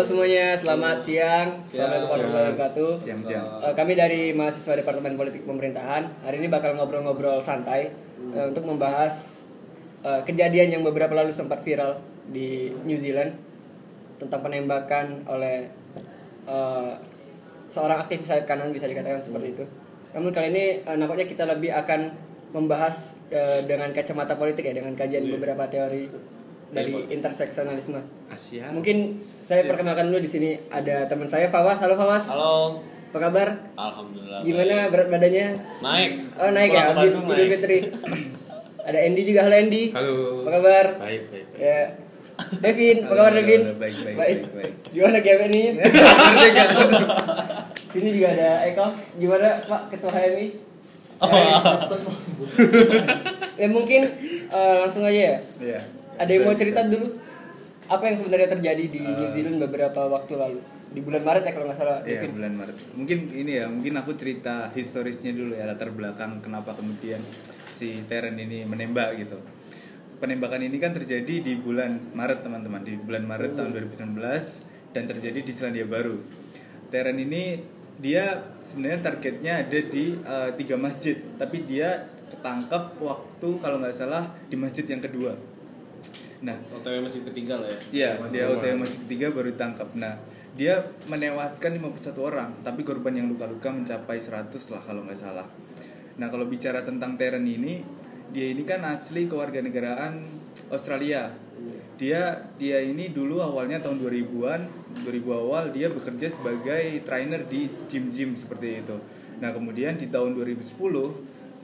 Halo semuanya, selamat siang. Assalamualaikum warahmatullahi wabarakatuh. Siang, siang. Eh, kami dari mahasiswa Departemen Politik Pemerintahan hari ini bakal ngobrol-ngobrol santai eh, untuk membahas eh, kejadian yang beberapa lalu sempat viral di New Zealand tentang penembakan oleh eh, seorang aktivis sayap kanan bisa dikatakan seperti itu. Namun kali ini eh, nampaknya kita lebih akan membahas eh, dengan kacamata politik ya dengan kajian beberapa teori dari interseksionalisme. Asia. Mungkin saya perkenalkan dulu di sini ada teman saya Fawas. Halo Fawas. Halo. Apa kabar? Alhamdulillah. Gimana berat badannya? Naik. Oh naik ya Pulang ke habis Idul. Fitri. ada Andy juga. Halo Andy. Halo. Apa kabar? Baik, baik, baik. Ya. Devin, apa kabar Devin? baik, baik, baik, baik. Gimana game ini? Sini juga ada Eko. Gimana Pak Ketua HMI? Oh. ya mungkin eh, langsung aja ya. Iya. Ada yang mau cerita dulu? Apa yang sebenarnya terjadi di New Zealand beberapa waktu lalu? Di bulan Maret ya kalau nggak salah. Iya, Devin. bulan Maret. Mungkin ini ya, mungkin aku cerita historisnya dulu ya, latar belakang kenapa kemudian si Teren ini menembak gitu. Penembakan ini kan terjadi di bulan Maret, teman-teman. Di bulan Maret tahun 2019 dan terjadi di Selandia Baru. Teren ini dia sebenarnya targetnya ada di eh, tiga masjid, tapi dia ketangkep waktu kalau nggak salah di masjid yang kedua. Nah, OTW masjid ketiga lah ya. Iya, dia OTW masjid ketiga baru ditangkap. Nah, dia menewaskan 51 orang, tapi korban yang luka-luka mencapai 100 lah kalau nggak salah. Nah, kalau bicara tentang Teren ini, dia ini kan asli kewarganegaraan Australia. Dia dia ini dulu awalnya tahun 2000-an, 2000 awal dia bekerja sebagai trainer di gym-gym seperti itu. Nah, kemudian di tahun 2010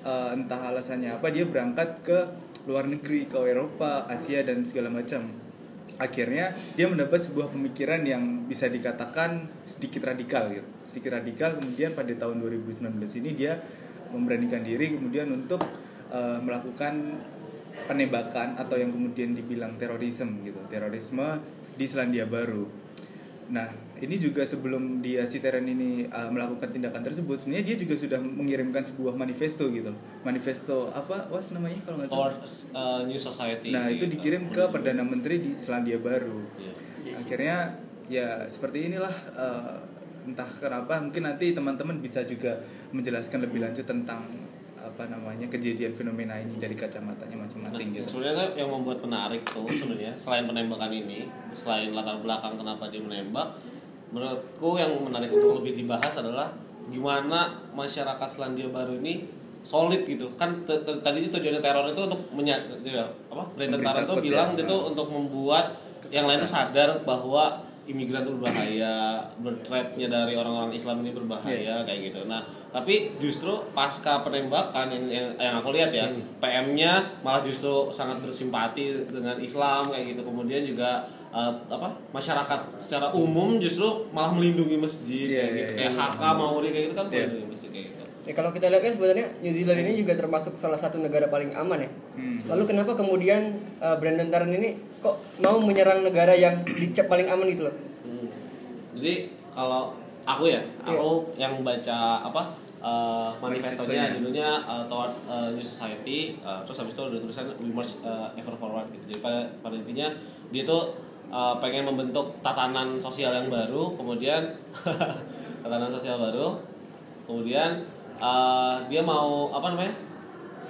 eh, entah alasannya apa dia berangkat ke luar negeri ke Eropa, Asia dan segala macam. Akhirnya dia mendapat sebuah pemikiran yang bisa dikatakan sedikit radikal gitu. Sedikit radikal kemudian pada tahun 2019 ini dia memberanikan diri kemudian untuk eh, melakukan penembakan atau yang kemudian dibilang terorisme gitu. Terorisme di Selandia Baru. Nah, ini juga sebelum dia si Teren ini uh, melakukan tindakan tersebut, sebenarnya dia juga sudah mengirimkan sebuah manifesto gitu. Manifesto apa? Was namanya kalau nggak salah. Uh, New Society. Nah, itu dikirim ke Perdana Menteri di Selandia Baru. Iya. Akhirnya ya seperti inilah uh, entah kenapa mungkin nanti teman-teman bisa juga menjelaskan lebih lanjut tentang apa namanya kejadian fenomena ini dari kacamatanya masing-masing Nah, gitu. sebenarnya yang membuat menarik tuh sebenarnya selain penembakan ini, selain latar belakang kenapa dia menembak, menurutku yang menarik untuk lebih dibahas adalah gimana masyarakat Selandia Baru ini solid gitu kan tadi itu tujuannya teror itu untuk menya ya, apa teror itu bilang ya. dia tuh untuk membuat yang lain tuh sadar bahwa imigran itu berbahaya, bertrapnya dari orang-orang Islam ini berbahaya kayak gitu. Nah, tapi justru pasca penembakan yang, yang, yang aku lihat ya, PM-nya malah justru sangat bersimpati dengan Islam kayak gitu. Kemudian juga eh, apa masyarakat secara umum justru malah melindungi masjid Iya, kayak iya, gitu. iya. Kayak HK Mauri kayak gitu kan Iya. melindungi masjid kayak gitu. Ya kalau kita lihat kan sebenarnya New Zealand ini juga termasuk salah satu negara paling aman ya. Hmm. Lalu kenapa kemudian uh, Brandon Tarrant ini kok mau menyerang negara yang dicap paling aman gitu loh? Hmm. Jadi kalau aku ya, aku yang baca apa uh, manifestonya Manifestonya. judulnya uh, Towards uh, New Society, uh, terus habis itu ada tulisan We March uh, Ever Forward gitu. Jadi pada pada intinya dia tuh uh, pengen membentuk tatanan sosial yang baru, kemudian tatanan sosial baru, kemudian uh, dia mau apa namanya?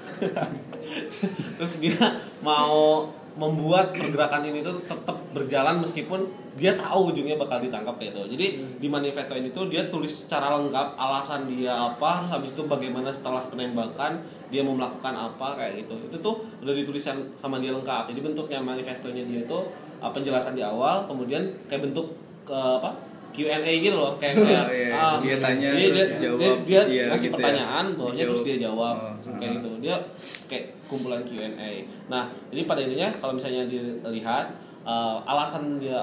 terus dia mau membuat pergerakan ini tuh tetap berjalan meskipun dia tahu ujungnya bakal ditangkap kayak gitu. Jadi di manifesto ini tuh dia tulis secara lengkap alasan dia apa, terus habis itu bagaimana setelah penembakan dia mau melakukan apa kayak gitu. Itu tuh udah ditulisan sama dia lengkap. Jadi bentuknya manifestonya dia tuh uh, penjelasan di awal, kemudian kayak bentuk ke apa? Q&A gitu loh kayak kayak Oh, iya. ah, Dia tanya, dia, dia, dijawab. dia, dia Iya, ngasih gitu ya. pertanyaan bawahnya terus dia jawab Oh, kayak ah. gitu dia kayak kumpulan Q&A nah jadi pada intinya kalau misalnya dilihat uh, alasan dia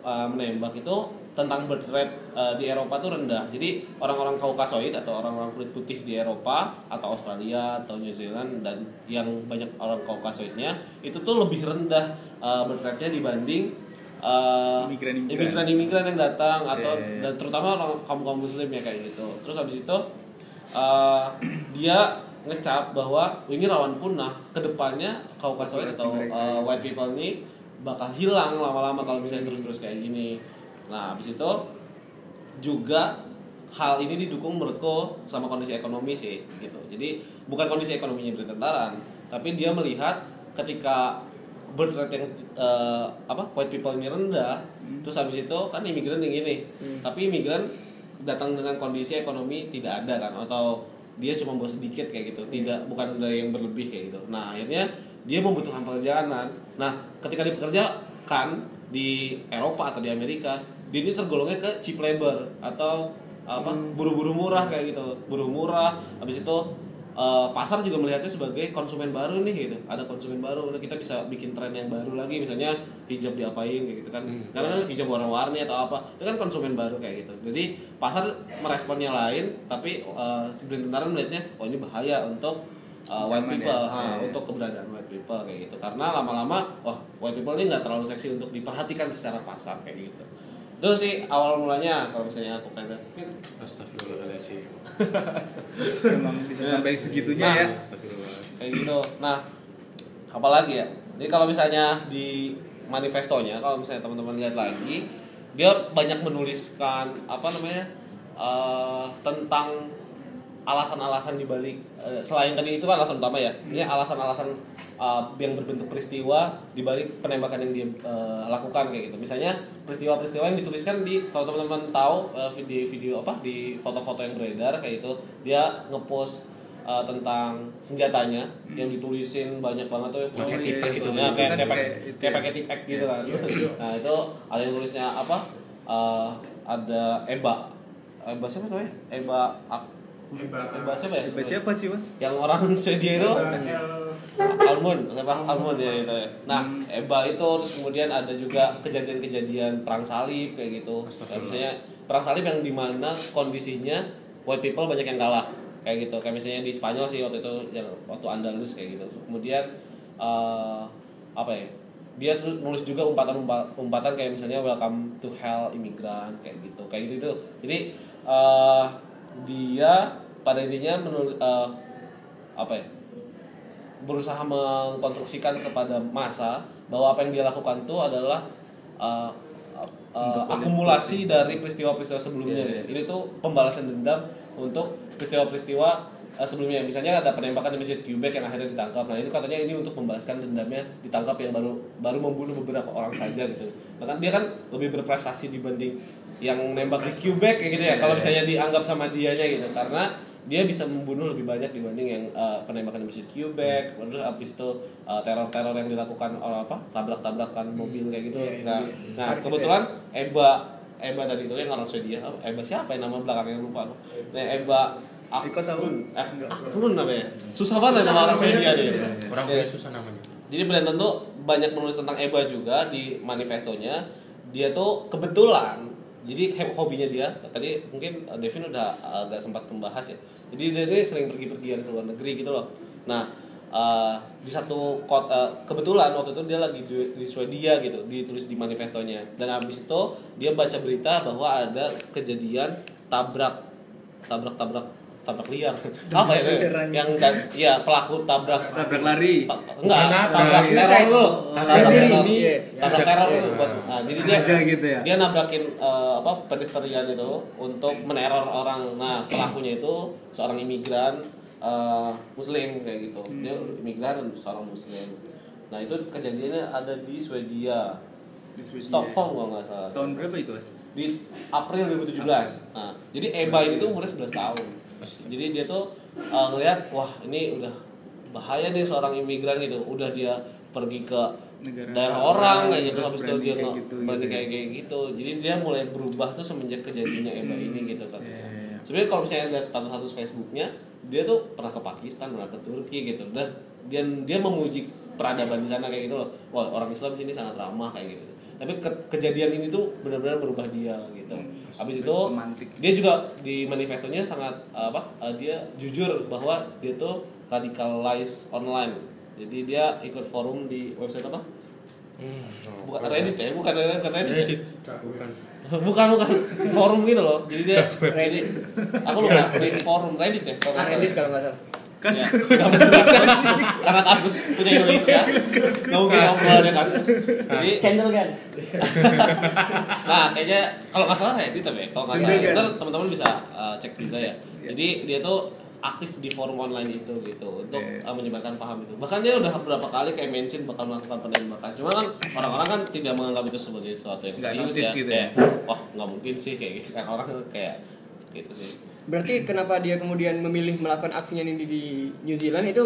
uh, menembak itu tentang birth rate uh, di Eropa tuh rendah jadi orang-orang Kaukasoid atau orang-orang kulit putih di Eropa atau Australia atau New Zealand dan yang banyak orang Kaukasoidnya itu tuh lebih rendah uh, birth rate-nya dibanding uh, Imigran-imigran. imigran-imigran yang datang atau Iya, iya, iya. dan terutama orang kaum kaum muslim ya kayak gitu terus habis itu uh, dia ngecap bahwa ini rawan punah ke depannya kaukasoid atau uh, white people ini bakal hilang lama-lama kalau misalnya terus-terus kayak gini Nah, habis itu juga hal ini didukung menurutku sama kondisi ekonomi sih gitu. Jadi bukan kondisi ekonominya bertentaran, tapi dia melihat ketika birth rate yang eh, apa white people ini rendah, terus habis itu kan imigran yang ini, tapi imigran datang dengan kondisi ekonomi tidak ada kan atau dia cuma bawa sedikit kayak gitu, tidak bukan dari yang berlebih kayak gitu. Nah akhirnya dia membutuhkan pekerjaan. Nah ketika dipekerjakan di Eropa atau di Amerika, dia ini tergolongnya ke cheap labor atau apa buru-buru murah kayak gitu. Buruh murah habis itu eh, pasar juga melihatnya sebagai konsumen baru nih gitu. Ada konsumen baru nah, kita bisa bikin tren yang baru lagi misalnya hijab diapain kayak gitu kan. Karena kan hijab warna-warni atau apa itu kan konsumen baru kayak gitu. Jadi pasar meresponnya lain tapi uh, sebelum tentara melihatnya oh ini bahaya untuk uh, white Ancaman people. Ya. ha, untuk keberadaan white people kayak gitu. Karena lama-lama wah white people ini nggak terlalu seksi untuk diperhatikan secara pasar kayak gitu itu sih awal mulanya kalau misalnya aku pengen Astagfirullahaladzim. Emang bisa sampai segitunya Nah. ya. Kayak gitu nah apalagi ya jadi kalau misalnya di manifestonya kalau misalnya teman-teman lihat lagi dia banyak menuliskan apa namanya eh, tentang alasan-alasan dibalik selain tadi itu kan alasan utama ya. Ini alasan-alasan eh, yang berbentuk peristiwa dibalik penembakan yang dia eh, lakukan kayak gitu. Misalnya peristiwa-peristiwa yang dituliskan di kalau teman-teman tahu eh, video-video apa? Di foto-foto yang beredar kayak itu dia ngepost eh, tentang senjatanya yang ditulisin banyak banget tuh. Yang Pakai oh, tipek iya, gitu. ya, kayak Kan kayak pakai kayak ya. pakai tipek gitu kan. Nah itu ada yang tulisnya apa? Eh, ada Eba. Eba siapa namanya? Eba Ak Eba siapa ya siapa sih mas? yang orang Swedia itu Almond, siapa Almond ya itu ya. Nah, Eba itu terus kemudian ada juga kejadian-kejadian perang salib kayak gitu. Kayak misalnya perang salib yang di mana kondisinya white people banyak yang kalah kayak gitu. Kayak misalnya di Spanyol sih waktu itu yang waktu Andalus kayak gitu. Kemudian eh, apa ya? Dia terus nulis juga umpatan-umpatan kayak misalnya welcome to hell imigran kayak gitu. Kayak gitu itu. Jadi eh, dia pada intinya menurut eh, apa ya? berusaha mengkonstruksikan kepada masa bahwa apa yang dia lakukan itu adalah uh, uh, akumulasi dari peristiwa-peristiwa sebelumnya. Ini tuh pembalasan dendam untuk peristiwa-peristiwa uh, sebelumnya. Misalnya ada penembakan di Masjid Quebec yang akhirnya ditangkap. Nah itu katanya ini untuk membalaskan dendamnya ditangkap yang baru baru membunuh beberapa orang saja gitu. Bahkan dia kan lebih berprestasi dibanding yang nembak di Quebec kayak gitu ya. Kalau misalnya dianggap sama dianya gitu karena dia bisa membunuh lebih banyak dibanding yang uh, penembakan di Masjid Quebec terus habis itu uh, teror-teror yang dilakukan oleh apa tabrak-tabrakan mobil kayak gitu Iya, iya, nah, iya. nah Harus kebetulan Eba Eba tadi itu yang orang Swedia Oh, Eba siapa yang nama belakangnya lupa aku nah Eba tahu? eh, Aklun namanya susah banget nama orang Swedia dia Orang punya susah namanya. jadi brand tentu banyak menulis tentang Eba juga di manifestonya. Dia tuh kebetulan jadi hobinya dia tadi mungkin Devin udah agak sempat membahas ya. Jadi dia ini sering pergi-pergian ke luar negeri gitu loh. Nah uh, di satu kota kebetulan waktu itu dia lagi di, di Swedia gitu ditulis di manifestonya dan habis itu dia baca berita bahwa ada kejadian tabrak tabrak tabrak tabrak liar apa ya yang dan ya pelaku tabrak Tabrak lari. Ta- enggak Bukan tabrak teror lu Tabrak tabrak diri teror ini. Iya, tabrak teror Iya. lu buat nah, jadi dia Sengaja gitu ya? dia nabrakin eh, apa pedestrian itu untuk meneror orang nah pelakunya itu seorang imigran eh, muslim kayak gitu dia imigran dan seorang muslim nah itu kejadiannya ada di Swedia Di Swedia. Stockholm kalau nggak salah Tahun berapa itu mas? di April 2017. Nah, jadi Eba ini tuh umurnya 11 tahun. Jadi dia tuh uh, ngelihat wah ini udah bahaya nih seorang imigran gitu. Udah dia pergi ke Negara daerah orang, kayak gitu habis itu dia kayak gitu, berani gitu ya. kayak kayak gitu. Jadi dia mulai berubah tuh semenjak kejadiannya Eba ini gitu kan. Iya, iya, iya. Sebenarnya kalau misalnya lihat status-status Facebooknya, dia tuh pernah ke Pakistan, pernah ke Turki gitu. Dan dia dia memuji peradaban di sana kayak gitu loh. Wah, orang Islam di sini sangat ramah kayak gitu. Tapi ke- kejadian ini tuh benar-benar berubah dia gitu. Habis itu romantik. dia juga di manifestonya sangat apa? eh, dia jujur bahwa dia tuh radicalize online. Jadi dia ikut forum di website apa? Hmm, oh, Bukan Reddit ya, bukan Reddit, bukan Reddit. ya? Reddit. Bukan. bukan bukan forum gitu loh jadi dia jadi aku lupa Reddit forum Reddit ya kalau nggak salah. Nggak salah Kasus. Ya, kasus kasus karena kasus punya Indonesia. Nggak mungkin ngobrolnya kasus jadi Candle kan. nah kayaknya kalau nggak salah ya Dita ya kalau nggak salah. Ntar teman-teman bisa uh, cek juga ya. Jadi dia tuh aktif di forum online itu gitu untuk Iya. uh, menyebarkan paham itu. Bahkan dia udah beberapa kali kayak mention bakal melakukan penembakan. Cuma kan orang-orang kan tidak menganggap itu sebagai sesuatu yang serius ya. gitu kayak wah nggak mungkin sih kayak gitu kan. Orang kayak gitu sih Berarti kenapa dia kemudian memilih melakukan aksinya ini di New Zealand itu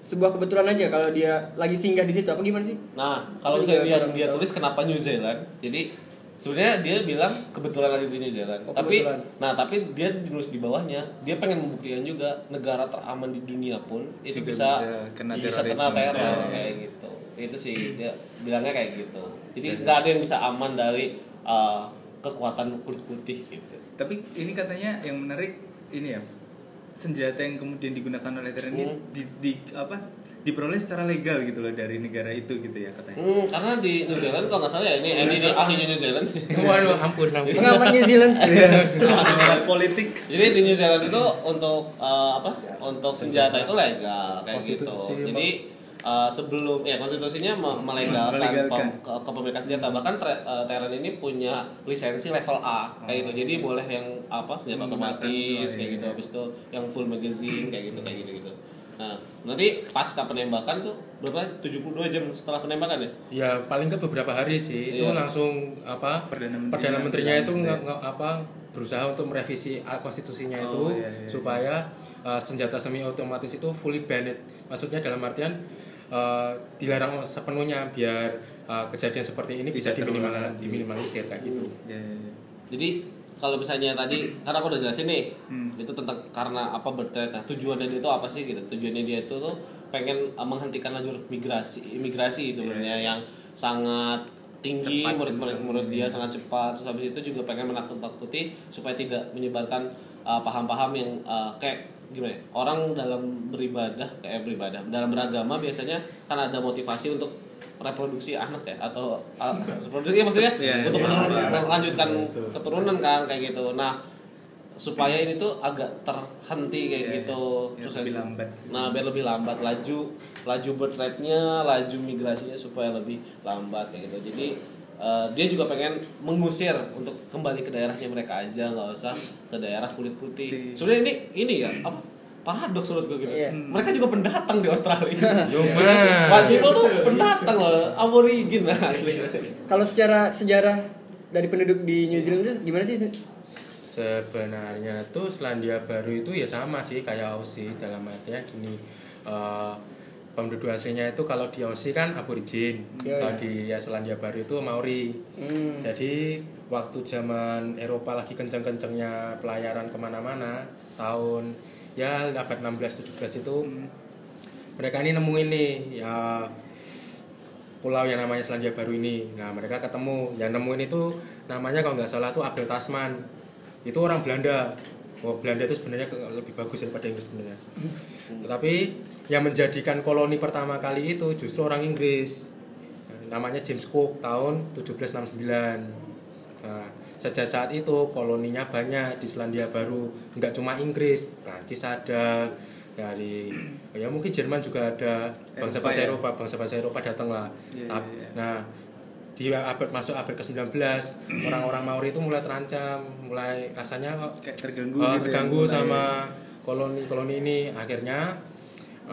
sebuah kebetulan aja kalau dia lagi singgah di situ apa gimana sih? Nah, kalau juga dia dia tahu. tulis kenapa New Zealand, jadi sebenarnya dia bilang kebetulan lagi di New Zealand. Oh, tapi kebetulan. nah, tapi dia nulis di bawahnya, dia pengen membuktikan juga negara teraman di dunia pun itu Juga bisa bisa kena bisa kena teror Ya, ya. kayak gitu. Itu sih dia bilangnya kayak gitu. Jadi nggak ada yang bisa aman dari uh, kekuatan kulit putih gitu. Tapi ini katanya yang menarik ini ya senjata yang kemudian digunakan oleh teroris Hmm. di, di apa diperoleh secara legal gitu loh dari negara itu gitu ya katanya. Hmm, karena di New Zealand kalau nggak salah ya ini ini ahlinya New Zealand. Waduh, ampun, ampun. Pengamat New Zealand. Ahli politik. Jadi di New Zealand itu untuk uh, apa? Untuk senjata itu legal kayak gitu. Jadi uh, sebelum ya konstitusinya me- melegalkan Melegalkan. pem- ke- kepemilikan senjata. Bahkan tre- uh, Teren ini punya lisensi level A kayak gitu. Jadi boleh yang apa senjata otomatis oh, kayak iya. gitu. Habis itu yang full magazine kayak gitu kayak gitu gitu. Nah, nanti pasca penembakan tuh berapa? 72 jam setelah penembakan ya? Ya paling ke beberapa hari sih itu Iya. langsung apa Perdana Menterinya perdana menterinya itu nge, gitu nge- apa berusaha untuk merevisi uh, konstitusinya Oh, itu iya, iya, iya. supaya uh, senjata semi otomatis itu fully banned. Maksudnya dalam artian uh, dilarang sepenuhnya biar uh, kejadian seperti ini bisa, diminimal, diminimalisir kayak gitu. Ya, ya, ya. Jadi kalau misalnya tadi karena aku udah jelasin nih Hmm. itu tentang karena apa bertret nah tujuannya dia itu apa sih gitu tujuannya dia itu tuh pengen uh, menghentikan lajur migrasi imigrasi sebenarnya yang sangat tinggi Cepat menurut menurut, menurut dia sangat cepat terus habis itu juga pengen menakut-nakuti supaya tidak menyebarkan uh, paham-paham yang uh, kayak gimana ya, orang dalam beribadah kayak beribadah dalam beragama biasanya kan ada motivasi untuk reproduksi anak ya atau uh, reproduksi maksudnya Iya, untuk iya. melanjutkan Betul. keturunan kan kayak gitu nah supaya ini tuh agak terhenti kayak Iya, gitu iya. terus lebih lambat. nah biar lebih lambat laju laju birth rate-nya laju migrasinya supaya lebih lambat kayak gitu jadi eh, dia juga pengen mengusir untuk kembali ke daerahnya mereka aja nggak usah ke daerah kulit putih. Sebenarnya ini ini ya apa paradoks menurut gue gitu. Iya. mereka juga pendatang di Australia. Cuma White people tuh pendatang loh aborigin asli. Kalau secara sejarah dari penduduk di New Zealand itu gimana sih? sebenarnya tuh Selandia Baru itu ya sama sih kayak Aussie dalam artian gini eh, penduduk aslinya itu kalau di Aussie kan aborigin. Iya, kalau iya. di ya, Selandia Baru itu Maori. Hmm. jadi waktu zaman Eropa lagi kenceng-kencengnya pelayaran ke mana-mana tahun ya abad 16-17 itu mereka ini nemuin nih ya pulau yang namanya Selandia Baru ini. Nah mereka ketemu. Yang nemuin itu namanya kalau nggak salah tuh Abel Tasman. Itu orang Belanda. Oh Belanda itu sebenarnya lebih bagus daripada Inggris sebenarnya. Tetapi yang menjadikan koloni pertama kali itu justru orang Inggris. Namanya James Cook tahun 1769 nah sejak saat itu koloninya banyak di Selandia Baru. Nggak cuma Inggris Prancis ada dari ya mungkin Jerman juga ada. Bangsa-bangsa Eropa ya? Eropa bangsa-bangsa Eropa datang lah. Iya, Tap- iya, iya. nah di abad masuk abad ke-19 orang-orang Maori itu mulai terancam mulai rasanya Kayak terganggu uh, gitu ya, terganggu sama koloni-koloni ini. Akhirnya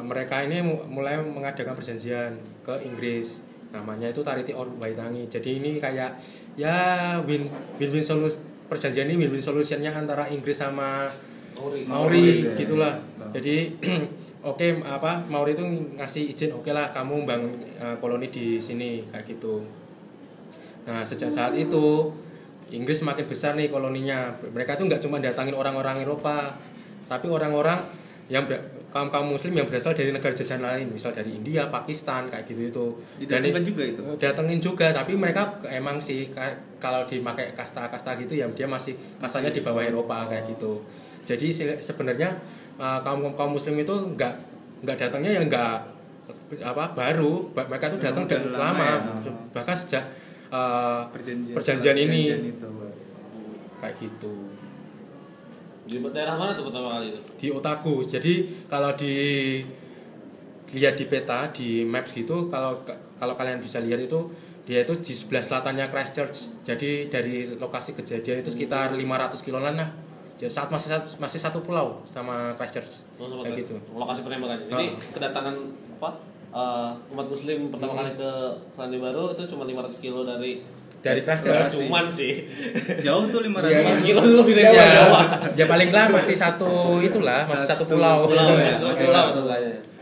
mereka ini mu- mulai mengadakan perjanjian ke Inggris. Namanya itu Tariti Or Waitangi jadi ini kayak ya win win win solusi perjanjian ini win win solutionnya antara Inggris sama Maori. Maori Maori, gitulah. Ya. jadi oke apa Maori itu ngasih izin oke lah kamu bangun uh, koloni di sini kayak gitu. Nah sejak saat itu Inggris semakin besar nih koloninya. Mereka tuh nggak cuma datangin orang-orang Eropa tapi orang-orang yang kaum kaum Muslim yang berasal dari negara jajahan lain misal dari India Pakistan kayak gitu itu Didatangkan juga itu? datengin juga tapi mereka emang sih ka- kalau dipakai kasta-kasta gitu ya dia masih kastanya di bawah Eropa kayak gitu jadi se- sebenarnya uh, kaum kaum muslim itu nggak nggak datangnya ya nggak apa baru Ba- mereka tuh datang dari lama lama, ya. bahkan sejak uh, perjanjian perjanjian ini perjanjian itu. kayak gitu Di daerah mana tuh pertama kali itu? di Otago. Jadi kalau di lihat di peta di maps gitu kalau kalau kalian bisa lihat itu dia itu di sebelah selatannya Christchurch. Jadi dari lokasi kejadian itu sekitar 500 kiloan lah. Jadi saat masih satu, masih satu pulau sama Christchurch. Oh, sama Kayak Christ- gitu. Lokasi penembakan. Jadi Oh. kedatangan apa? eh, umat muslim pertama kali ke Selandia Baru itu cuma 500 kilo dari Dari Ya, Christchurch. cuman sih. Jauh tuh 500 Iya, 500 kilo lebih dari Ya, Jawa. ya paling lah masih satu itulah, masih satu, Satu pulau. Pulau ya, satu pulau.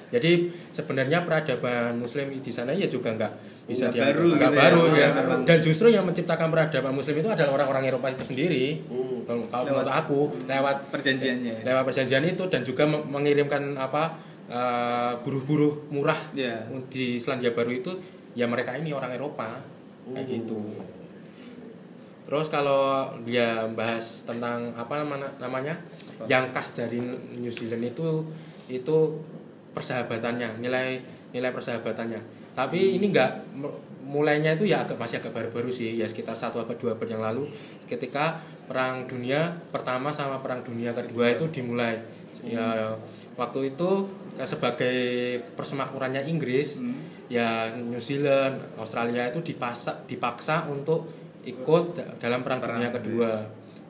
Jadi sebenarnya peradaban Muslim di sana ya juga nggak bisa dianggap baru nggak gitu ya. baru ya. Memang. Dan justru yang menciptakan peradaban Muslim itu adalah orang-orang Eropa itu sendiri. Hmm. Kalau menurut aku lewat perjanjiannya. lewat perjanjian itu dan juga mengirimkan apa eh, buruh-buruh murah Iya. di Selandia Baru itu ya mereka ini orang Eropa kayak Hmm. gitu. Terus kalau dia bahas tentang apa namanya namanya yang khas dari New Zealand itu itu persahabatannya, nilai nilai persahabatannya. Tapi ini enggak mu- mulainya itu ya agak masih agak baru-baru sih, ya sekitar satu abad dua abad yang lalu ketika perang dunia pertama sama perang dunia kedua itu dimulai. Ya waktu itu sebagai persemakmurannya Inggris, Hmm. ya New Zealand, Australia itu dipaksa dipaksa untuk ikut da- dalam perang, Perang dunia kedua.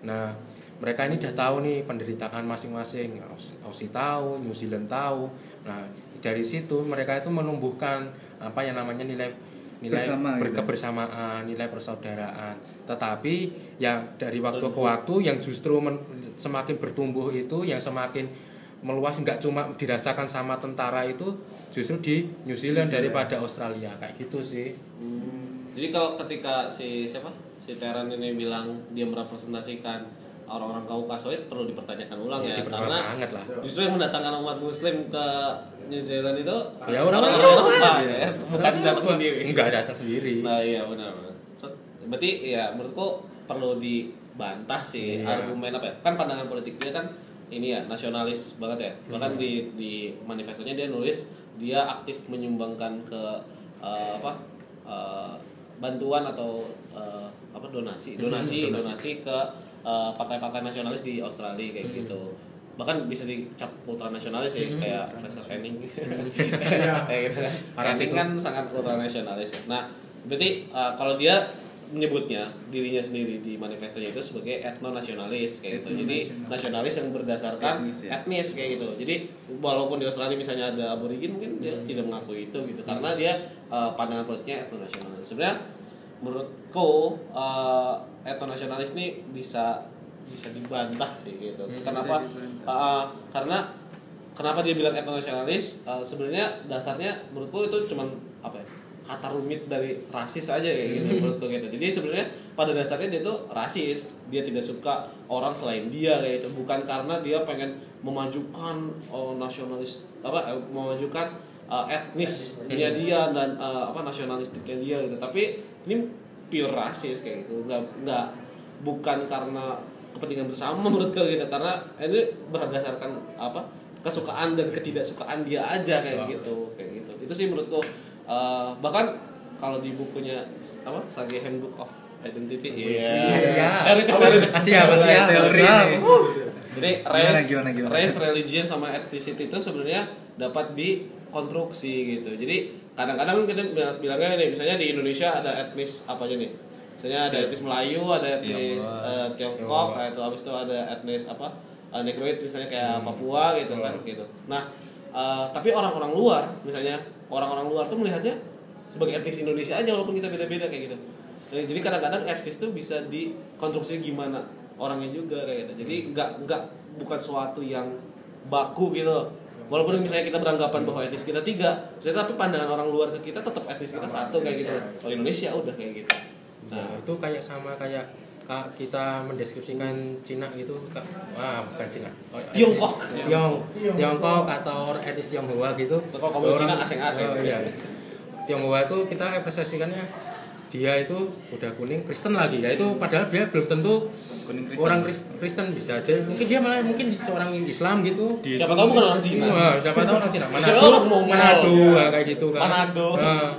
Nah, mereka ini udah tahu nih penderitaan masing-masing. Aus- Aussie tahu, New Zealand tahu. Nah, dari situ mereka itu menumbuhkan apa yang namanya nilai nilai Bersama gitu. kebersamaan, nilai persaudaraan. Tetapi yang dari waktu ke waktu yang justru men- semakin bertumbuh itu yang semakin meluas nggak cuma dirasakan sama tentara itu justru di New Zealand New Zealand. daripada Australia kayak gitu sih. Hmm. Jadi kalau ketika si siapa si Teran ini bilang dia merepresentasikan orang-orang Kaukasoid perlu dipertanyakan ulang Ya, ya, dipertanyakan karena banget lah. justru yang mendatangkan umat Muslim ke New Zealand itu Ya, orang-orang Eropa, ya, bukan datang sendiri. Enggak datang sendiri. Nah iya benar. benar. Berarti ya menurutku perlu dibantah sih Iya. argumen apa ya? Kan pandangan politik dia kan ini ya nasionalis banget ya. Bahkan Hmm. di di manifestonya dia nulis dia aktif menyumbangkan ke eh, apa eh, bantuan atau eh, apa donasi? Donasi Hmm, donasi. donasi ke eh, partai-partai nasionalis di Australia kayak Hmm. gitu. Bahkan bisa dicap ultra nasionalis sih kayak Fraser Fanning. Iya. kayak gitu. Kan kan sangat ultra nasionalis ya. nah berarti eh, kalau dia menyebutnya dirinya sendiri di manifestonya itu sebagai etno nasionalis kayak gitu. Jadi nasionalis yang berdasarkan Etnis ya. etnis kayak gitu. Jadi walaupun di Australia misalnya ada aborigin mungkin dia Hmm. tidak mengakui itu gitu. Karena dia eh, pandangan politiknya etno nasionalis sebenarnya menurutku uh, etno nasionalis ini bisa bisa dibantah sih gitu. Hmm, Kenapa? Uh, karena kenapa dia bilang etno nasionalis? Uh, sebenarnya dasarnya menurutku itu cuman apa ya? kata rumit dari rasis aja kayak gitu Hmm. menurutku gitu. Jadi sebenarnya pada dasarnya dia tuh rasis. Dia tidak suka orang selain dia kayak gitu. Bukan karena dia pengen memajukan oh, nasionalis apa eh, memajukan uh, etnisnya dia dan uh, apa nasionalistiknya dia gitu. Tapi ini pure rasis kayak gitu. Nggak nggak bukan karena kepentingan bersama menurutku gitu. Karena ini berdasarkan apa kesukaan dan ketidaksukaan dia aja kayak Wah. gitu kayak gitu. Itu sih menurutku Uh, bahkan kalau di bukunya apa Sage Handbook of Identity iya teoritis teoritis Asia, Asia. Teori Asia. nih. jadi Gimana, race, gimana, gimana? race, religion sama ethnicity itu sebenarnya dapat dikonstruksi gitu. Jadi kadang-kadang kita bilang- bilangnya nih, misalnya di Indonesia ada etnis apa aja nih? Misalnya ada etnis Melayu, ada etnis eh, Tiongkok, kayak itu habis itu ada etnis apa? eh, Negroid misalnya kayak Papua gitu kan gitu. Nah, eh, tapi orang-orang luar misalnya orang-orang luar tuh melihatnya sebagai etnis Indonesia aja walaupun kita beda-beda kayak gitu. Eh, Jadi kadang-kadang etnis tuh bisa dikonstruksi gimana orangnya juga kayak gitu. Jadi nggak nggak bukan suatu yang baku gitu loh. Walaupun misalnya kita beranggapan bahwa etnis kita tiga, misalnya tapi pandangan orang luar ke kita tetap etnis kita satu kayak gitu. Kalau Indonesia udah kayak gitu. Nah, itu kayak sama kayak Kak, kita mendeskripsikan Cina gitu Kak. Wah, bukan Cina. Oh, Tiongkok. Tiong, Tiongkok atau etnis Tionghoa gitu. Kalau kamu Cina asing-asing. Oh, iya. Tionghoa itu kita representasikannya dia itu udah kuning Kristen lagi ya itu padahal dia belum tentu Kristen. orang Kris- Kristen bisa aja mungkin dia malah mungkin seorang Islam gitu Siapa tahu bukan orang Cina. Wah, siapa tahu orang Cina Siapa tahu orang Mongol. Manado ah, kayak gitu kan Manado. Nah,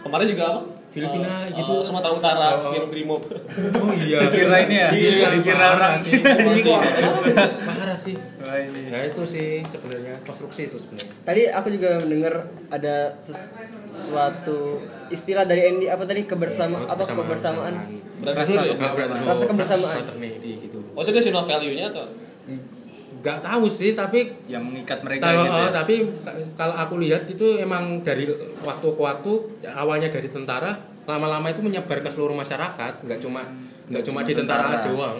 Kemarin juga apa? Filipina Eh, gitu eh, Sumatera Utara Oh, oh. yang brimob oh iya Dikira ini ya? iya Dikira orang. Cina. sih Wah ini. nah itu sih sebenarnya konstruksi itu sebenarnya Tadi aku juga mendengar ada ses- sesuatu istilah dari Andy apa tadi kebersama apa kebersamaan ya? Berarti Rasa kebersamaan. fraternity gitu oh itu national value-nya atau nggak tahu sih tapi Yang mengikat mereka kalau gitu oh, ya. tapi ka- kalau aku lihat itu emang dari waktu ke waktu ya, awalnya dari tentara lama-lama itu menyebar ke seluruh masyarakat nggak cuma nggak cuma cuma di tentara, tentara. doang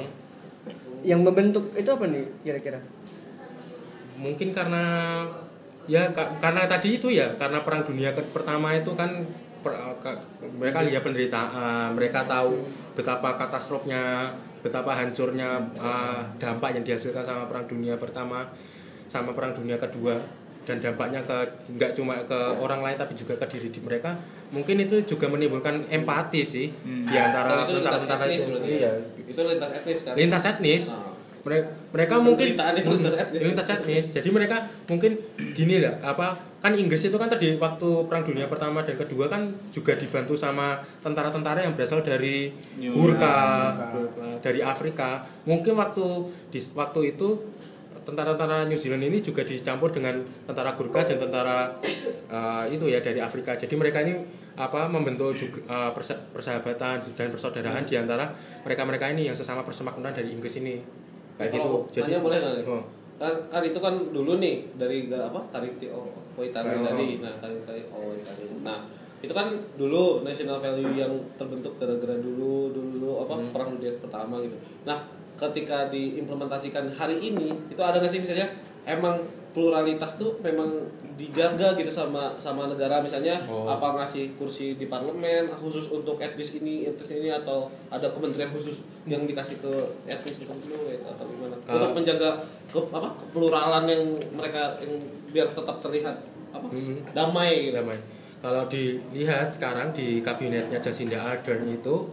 yang membentuk itu apa nih kira-kira? mungkin karena ya ka- karena tadi itu ya karena perang dunia ke- pertama itu kan per- ka- mereka lihat penderitaan mereka tahu betapa katastrofnya betapa hancurnya uh, dampak yang dihasilkan sama perang dunia pertama sama perang dunia kedua dan dampaknya ke nggak cuma ke orang lain tapi juga ke diri di mereka mungkin itu juga menimbulkan empati sih Hmm. di antara Oh, itu lintas tentara-tentara etnis itu. berarti iya. Itu lintas etnis kan? Lintas etnis. Ah. mereka mereka mungkin itu lintas etnis. lintas etnis. Jadi mereka mungkin gini lah apa kan Inggris itu kan tadi waktu perang dunia pertama dan kedua kan juga dibantu sama tentara-tentara yang berasal dari Gurkha dari Afrika. Mungkin waktu di waktu itu tentara-tentara New Zealand ini juga dicampur dengan tentara Gurkha dan tentara eh, itu ya dari Afrika jadi mereka ini apa membentuk juga persa- persahabatan dan persaudaraan di antara mereka-mereka ini yang sesama persemakmuran dari Inggris ini kayak gitu Kalau jadi boleh nih? Oh. kan, kan itu kan dulu nih dari apa Tariti oh, Poitani Oh. tadi nah Tariti oh Poitani nah itu kan dulu national value yang terbentuk gara-gara dulu dulu apa Hmm. perang dunia pertama gitu nah ketika diimplementasikan hari ini itu ada nggak sih misalnya emang pluralitas tuh memang dijaga gitu sama sama negara misalnya Oh. apa ngasih kursi di parlemen khusus untuk etnis ini etnis ini atau ada kementerian khusus yang dikasih ke etnis tertentu gitu, atau gimana Kalau- untuk menjaga ke apa kepluralan yang mereka yang biar tetap terlihat apa Hmm. damai gitu damai. Kalau dilihat sekarang di kabinetnya Jacinda Ardern itu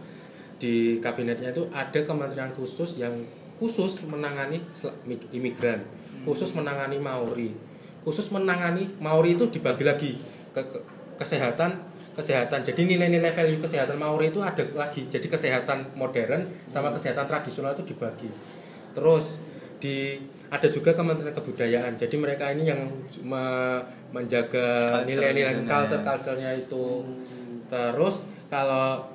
di kabinetnya itu ada kementerian khusus yang khusus menangani imigran, khusus menangani Maori, khusus menangani Maori itu dibagi lagi ke, ke- kesehatan kesehatan. Jadi nilai-nilai value kesehatan Maori itu ada lagi. Jadi kesehatan modern sama kesehatan tradisional itu dibagi. Terus di ada juga Kementerian Kebudayaan. Jadi mereka ini yang me- menjaga nilai-nilai sana, culture ya. culturenya itu. Terus kalau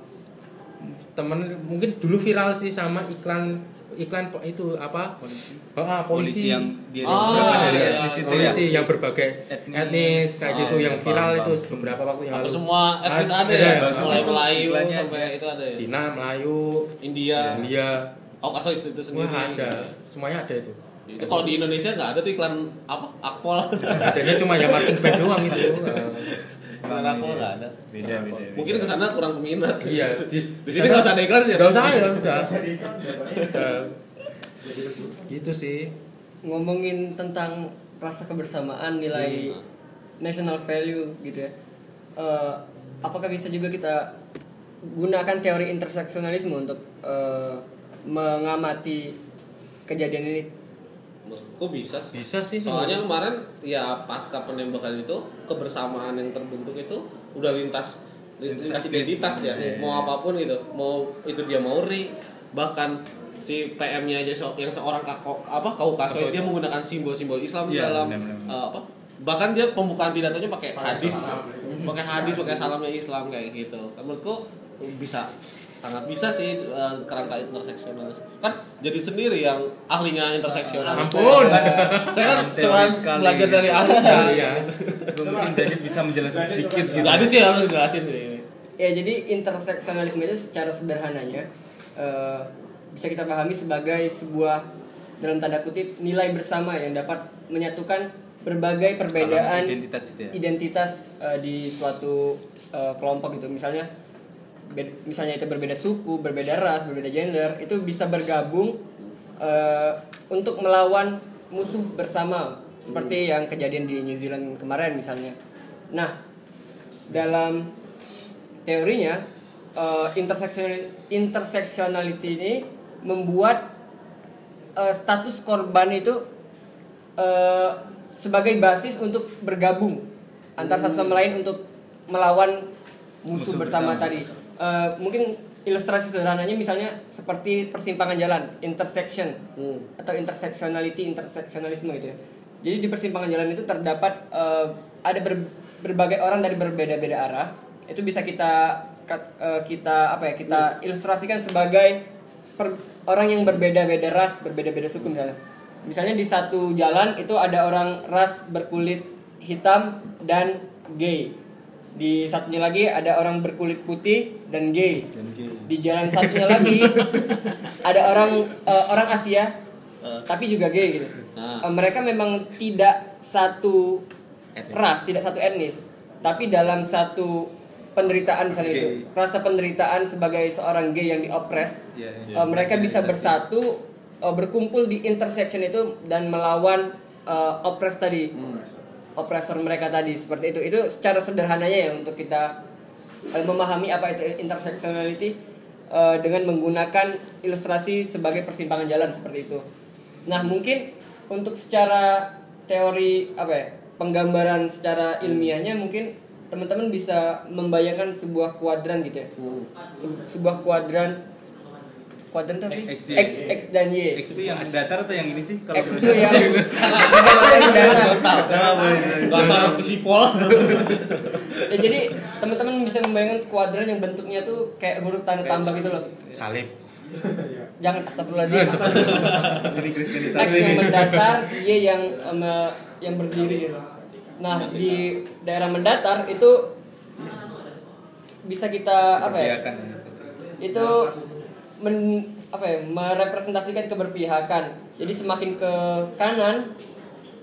temen mungkin dulu viral sih sama iklan iklan itu apa? Polisi. Oh, ah, polisi. yang dia Oh, berapa dari iya, etnis itu ya. polisi yang berbagai Etnis. etnis, kayak Oh, gitu iya, yang paham, viral paham. itu beberapa waktu yang lalu. semua etnis Ah, ada ada, ya mulai Melayu sampai itu ada ya Cina, Melayu, India India, Kaukaso itu itu sendiri wah ada, semuanya ada itu. itu kalau di Indonesia nggak ada tuh iklan apa akpol Adanya cuma ya marching band doang itu. Iklan akpol nggak ada Beda beda. beda. mungkin ke sana kurang peminat Iya, di, di sini nggak usah ada iklan ya Gak usah ya udah. Gitu sih. ngomongin tentang rasa kebersamaan nilai national value gitu ya Eh, apakah bisa juga kita gunakan teori interseksionalisme untuk eh, mengamati kejadian ini menurutku bisa sih? Bisa sih soalnya kemarin ya pasca penembakan itu kebersamaan yang terbentuk itu udah lintas lintas identitas. ya. Iya. mau apa pun gitu. Mau itu dia Maori bahkan si PM-nya aja so- yang seorang kako, apa Kaukaso dia menggunakan simbol-simbol Islam Iya, dalam benar-benar. eh, apa bahkan dia pembukaan pidatonya pakai hadis. pakai hadis pakai salamnya Islam kayak gitu. Menurutku bisa sangat bisa sih eh, kerangka interseksionalis kan jadi sendiri yang ahlinya interseksionalis Ampun. saya kan Teori cuma belajar dari ahlinya. Iya. Gue mungkin jadi bisa menjelaskan sedikit gitu. ada sih yang harus jelasin sih. Ya jadi interseksionalisme itu secara sederhananya eh, bisa kita pahami sebagai sebuah dalam tanda kutip nilai bersama yang dapat menyatukan berbagai perbedaan Kalau identitas itu ya. identitas, eh, di suatu eh, kelompok gitu. Misalnya misalnya itu berbeda suku berbeda ras berbeda gender itu bisa bergabung eh, untuk melawan musuh bersama seperti yang kejadian di New Zealand kemarin misalnya nah dalam teorinya eh, interseksional interseksionality ini membuat eh, status korban itu eh, sebagai basis untuk bergabung antar satu sama lain untuk melawan musuh, Musuh bersama, bersama. tadi. Eh, mungkin ilustrasi sederhananya misalnya seperti persimpangan jalan, intersection Hmm. atau intersectionality, intersectionalisme gitu ya. Jadi di persimpangan jalan itu terdapat eh, ada ber- berbagai orang dari berbeda-beda arah. Itu bisa kita kat- eh, kita apa ya? Kita ilustrasikan sebagai per- orang yang berbeda-beda ras, berbeda-beda suku misalnya. Misalnya di satu jalan itu ada orang ras berkulit hitam dan gay. Di satunya lagi ada orang berkulit putih dan gay. Di jalan satunya lagi ada orang eh, orang Asia tapi juga gay gitu. Nah. Eh, mereka memang tidak satu Etnis. ras, tidak satu etnis, tapi dalam satu penderitaan misalnya itu, Gay. rasa penderitaan sebagai seorang gay yang diopres, Iya, eh, mereka bisa bersatu, eh, berkumpul di intersection itu dan melawan eh, opres tadi, oppressor mereka tadi seperti itu. Itu secara sederhananya ya untuk kita memahami apa itu intersectionality eh, dengan menggunakan ilustrasi sebagai persimpangan jalan seperti itu. Nah mungkin untuk secara teori apa ya penggambaran secara ilmiahnya mungkin teman-teman bisa membayangkan sebuah kuadran gitu ya Se- sebuah kuadran kuadran sih? X. X, X dan Y X itu yang datar atau yang ini sih? X itu yang Horizontal. Bahasa orang ya, jadi teman-teman bisa membayangkan kuadran yang bentuknya tuh kayak huruf tanda tambah gitu loh salib jangan astagfirullahaladzim Ini X kristenisasi. yang mendatar, Y yang yang berdiri gitu. Nah di daerah mendatar itu bisa kita apa ya? Itu men, apa ya? Merepresentasikan keberpihakan. Jadi semakin ke kanan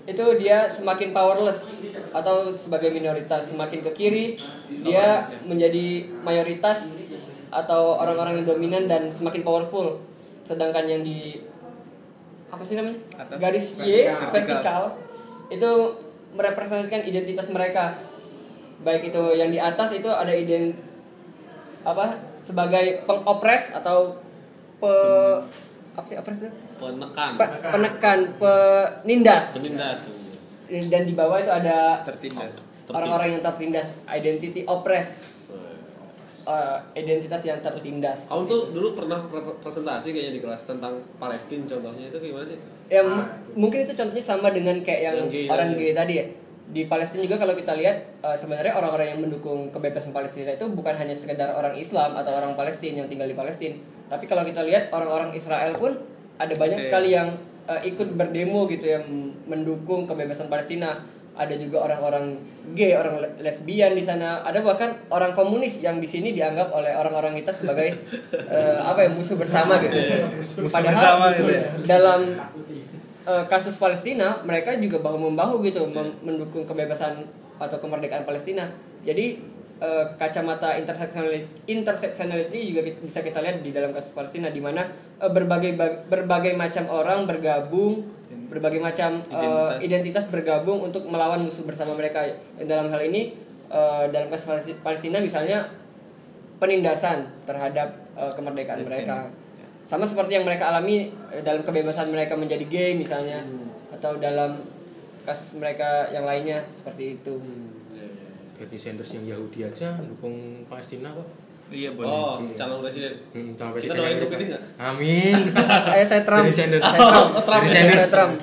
itu dia semakin powerless atau sebagai minoritas semakin ke kiri dia menjadi mayoritas atau orang-orang yang dominan dan semakin powerful sedangkan yang di apa sih namanya Atas. garis Y Vertikal. vertikal itu merepresentasikan identitas mereka baik itu yang di atas itu ada ident apa sebagai pengopres atau pe apa sih opres itu? Penekan. Pe- penekan penindas Penindas. dan di bawah itu ada Tertindas. orang-orang yang tertindas identity oppressed Eh, identitas yang tertindas Kamu tuh dulu pernah pre- presentasi kayaknya di kelas tentang Palestina contohnya itu gimana sih? ya m- mungkin itu contohnya sama dengan kayak yang, Yang gay orang gay tadi ya di Palestina juga kalau kita lihat eh, sebenarnya orang-orang yang mendukung kebebasan Palestina itu bukan hanya sekedar orang Islam atau orang Palestina yang tinggal di Palestina tapi kalau kita lihat orang-orang Israel pun ada banyak Oke. sekali yang eh, ikut berdemo gitu yang mendukung kebebasan Palestina ada juga orang-orang gay, orang le- lesbian di sana. Ada bahkan orang komunis yang di sini dianggap oleh orang-orang kita sebagai eh, apa ya musuh bersama gitu. Padahal bersama gitu ya. dalam eh, kasus Palestina mereka juga bahu membahu gitu mem- mendukung kebebasan atau kemerdekaan Palestina. Jadi eh, kacamata intersectionality, intersectionality juga ki- bisa kita lihat di dalam kasus Palestina di mana eh, berbagai bag- berbagai macam orang bergabung, berbagai macam eh, Identitas. identitas bergabung untuk melawan musuh bersama mereka. Dalam hal ini eh, dalam kasus Palesti- Palestina misalnya penindasan terhadap eh, kemerdekaan Palestina. mereka. Sama seperti yang mereka alami dalam kebebasan mereka menjadi gay misalnya atau dalam kasus mereka yang lainnya seperti itu. Bernie Sanders yang Yahudi aja dukung Palestina kok Iya boleh. Oh, calon presiden. hmm, calon Kita presiden doain Amerika. untuk ini nggak? amin Eh saya Trump. Bernie Sanders. Saya Trump. Oh, Trump. Bernie Saya Sanders Trump.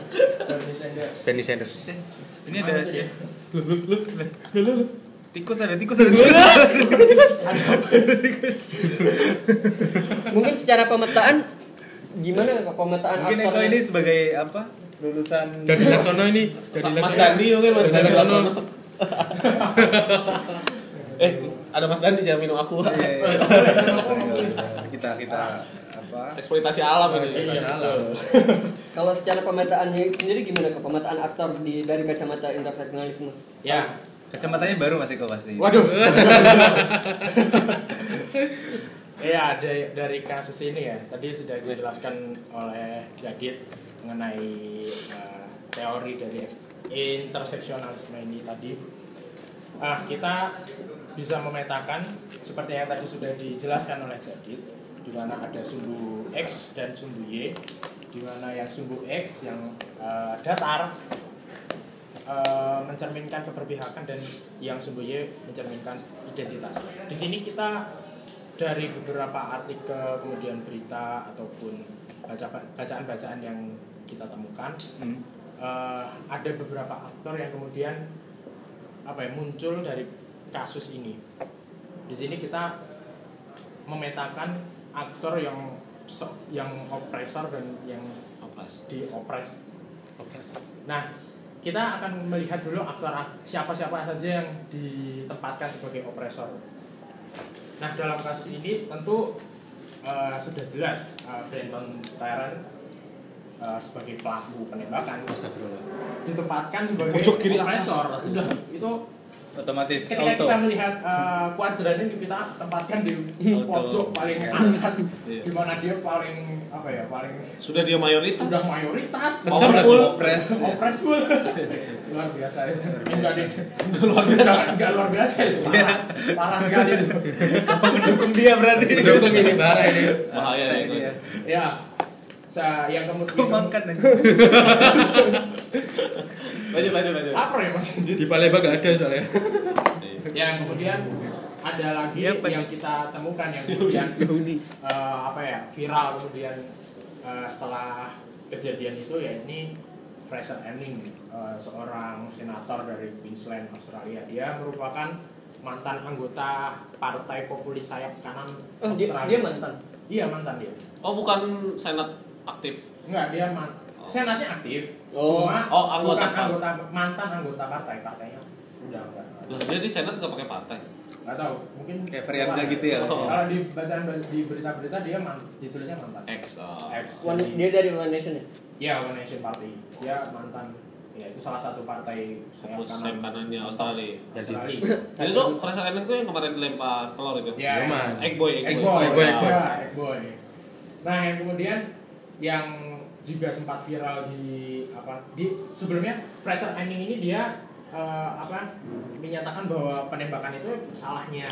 Bernie Sanders Ini ada sih. Tikus ada tikus ada tikus. Mungkin secara pemetaan gimana pemetaan Mungkin Eko ini sebagai apa? Lulusan dari Laksono ini dari Mas. Dandi mungkin Mas Dandi Laksono. Eh, ada Mas Dandi jangan minum aku. Iya, iya, iya. kita kita apa? Eksploitasi alam ini. Kalau secara pemetaannya sendiri gimana kok pemetaan aktor di dari kacamata interseksionalisme? ya Kacamatanya baru Mas Eko pasti. Waduh. Ya dari dari kasus ini ya tadi sudah dijelaskan oleh Jagit mengenai eh, teori dari interseksionalisme ini tadi. Ah kita bisa memetakan seperti yang tadi sudah dijelaskan oleh Jagit di mana ada sumbu X dan sumbu Y di mana yang sumbu X yang eh, datar em, mencerminkan keberpihakan dan yang sembunyi mencerminkan identitas. Di sini kita dari beberapa artikel kemudian berita ataupun baca- bacaan-bacaan yang kita temukan Hmm. Eh, ada beberapa aktor yang kemudian apa ya muncul dari kasus ini. Di sini kita memetakan aktor yang yang opresor dan yang Opres. diopres. Operasi. Nah, kita akan melihat dulu aktor siapa-siapa saja yang ditempatkan sebagai opresor. Nah, dalam kasus ini tentu eh, sudah jelas eh, Brandon Tarrant eh, sebagai pelaku penembakan ditempatkan sebagai Pojok kiri atas. opresor. Udah, itu Otomatis ketika auto. kita melihat uh, kuadran ini kita tempatkan di pojok paling Ya. atas Iya. di mana dia paling apa ya paling Sudah dia mayoritas. udah mayoritas lagi, Powerful. opres. opres full luar biasa itu enggak deh luar biasa enggak luar biasa itu parah, parah sekali itu Apa mendukung dia berarti? Dukung ini bara ini. Bahaya ya. Iya. ya sa yang kemudian Kok makan aja? Lanjut lanjut lanjut. lapar ya mas Di Palembang gak ada soalnya. yang kemudian ada lagi Pak. yang kita temukan yang kemudian eh, apa ya viral kemudian eh, setelah kejadian itu ya ini Fraser Anning eh, seorang senator dari Queensland Australia dia merupakan mantan anggota partai populis sayap kanan Oh, dia, Australia dia mantan. iya mantan dia Oh bukan senat aktif. enggak dia man senatnya aktif Oh. cuma Oh, anggota bukan anggota mantan anggota partai partainya udah enggak Lah dia di senat nggak pakai partai. nggak tahu mungkin Kayak Hamzah gitu ya? Oh. kalau di bacaan di berita-berita dia man, ditulisnya mantan X. oh. One, jadi- dia dari One Nation ya? ya One Nation Party dia mantan ya itu salah satu partai sayap kanannya Australia. Jadi Australia Jadi tuh Fraser Anning tuh yang kemarin dilempar telur itu. ya Yoman. Egg boy, egg egg boy. Egg boy, egg boy. egg boy. nah yang kemudian yang juga sempat viral di apa di sebelumnya Fraser Anning ini dia eh, apa menyatakan bahwa penembakan itu salahnya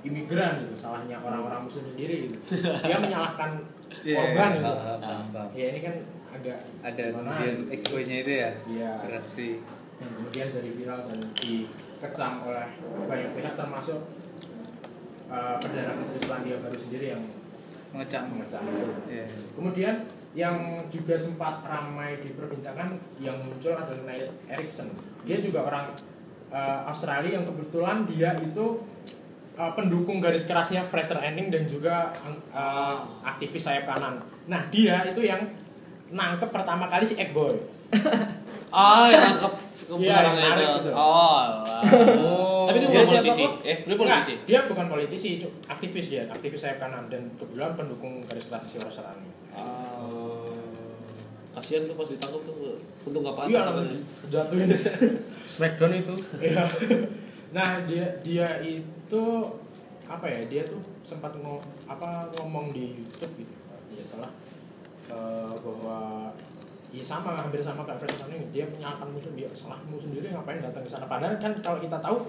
imigran gitu salahnya orang-orang muslim sendiri gitu. dia menyalahkan Iya, korban gitu ah, ah, paham, paham. ya ini kan agak Ada kemudian expo-nya itu ya? Iya. Berat sih. yang kemudian jadi viral dan dikecam oleh banyak pihak termasuk uh, perdana menteri Selandia Baru sendiri yang Mengecam. mengecam itu. Iya. Kemudian yang juga sempat ramai diperbincangkan yang muncul adalah Neil Erikson. Dia juga orang uh, Australia yang kebetulan dia itu uh, pendukung garis kerasnya Fraser Anning dan juga uh, aktivis sayap kanan. Nah dia itu yang nangkep pertama kali si Egg Boy. Ah, yang nangkep Iya, yang narik itu. gitu. Oh, alah. Tapi dia Dia bukan politisi. Eh, dia Enggak, politisi. dia bukan politisi, aktivis dia, aktivis sayap kanan dan kebetulan pendukung garis keras si Fraser Anning. Ah. Kasihan tuh pas ditangkap tuh untung nggak patah. Iya, tangannya. jatuhin. Smackdown itu. Iya. nah dia dia itu apa ya dia tuh sempat ngo, apa ngomong di YouTube gitu ya salah Eh, bahwa ya sama hampir sama kayak Fred Sanning dia menyalahkan muslim dia salahmu sendiri ngapain datang ke sana padahal kan kalau kita tahu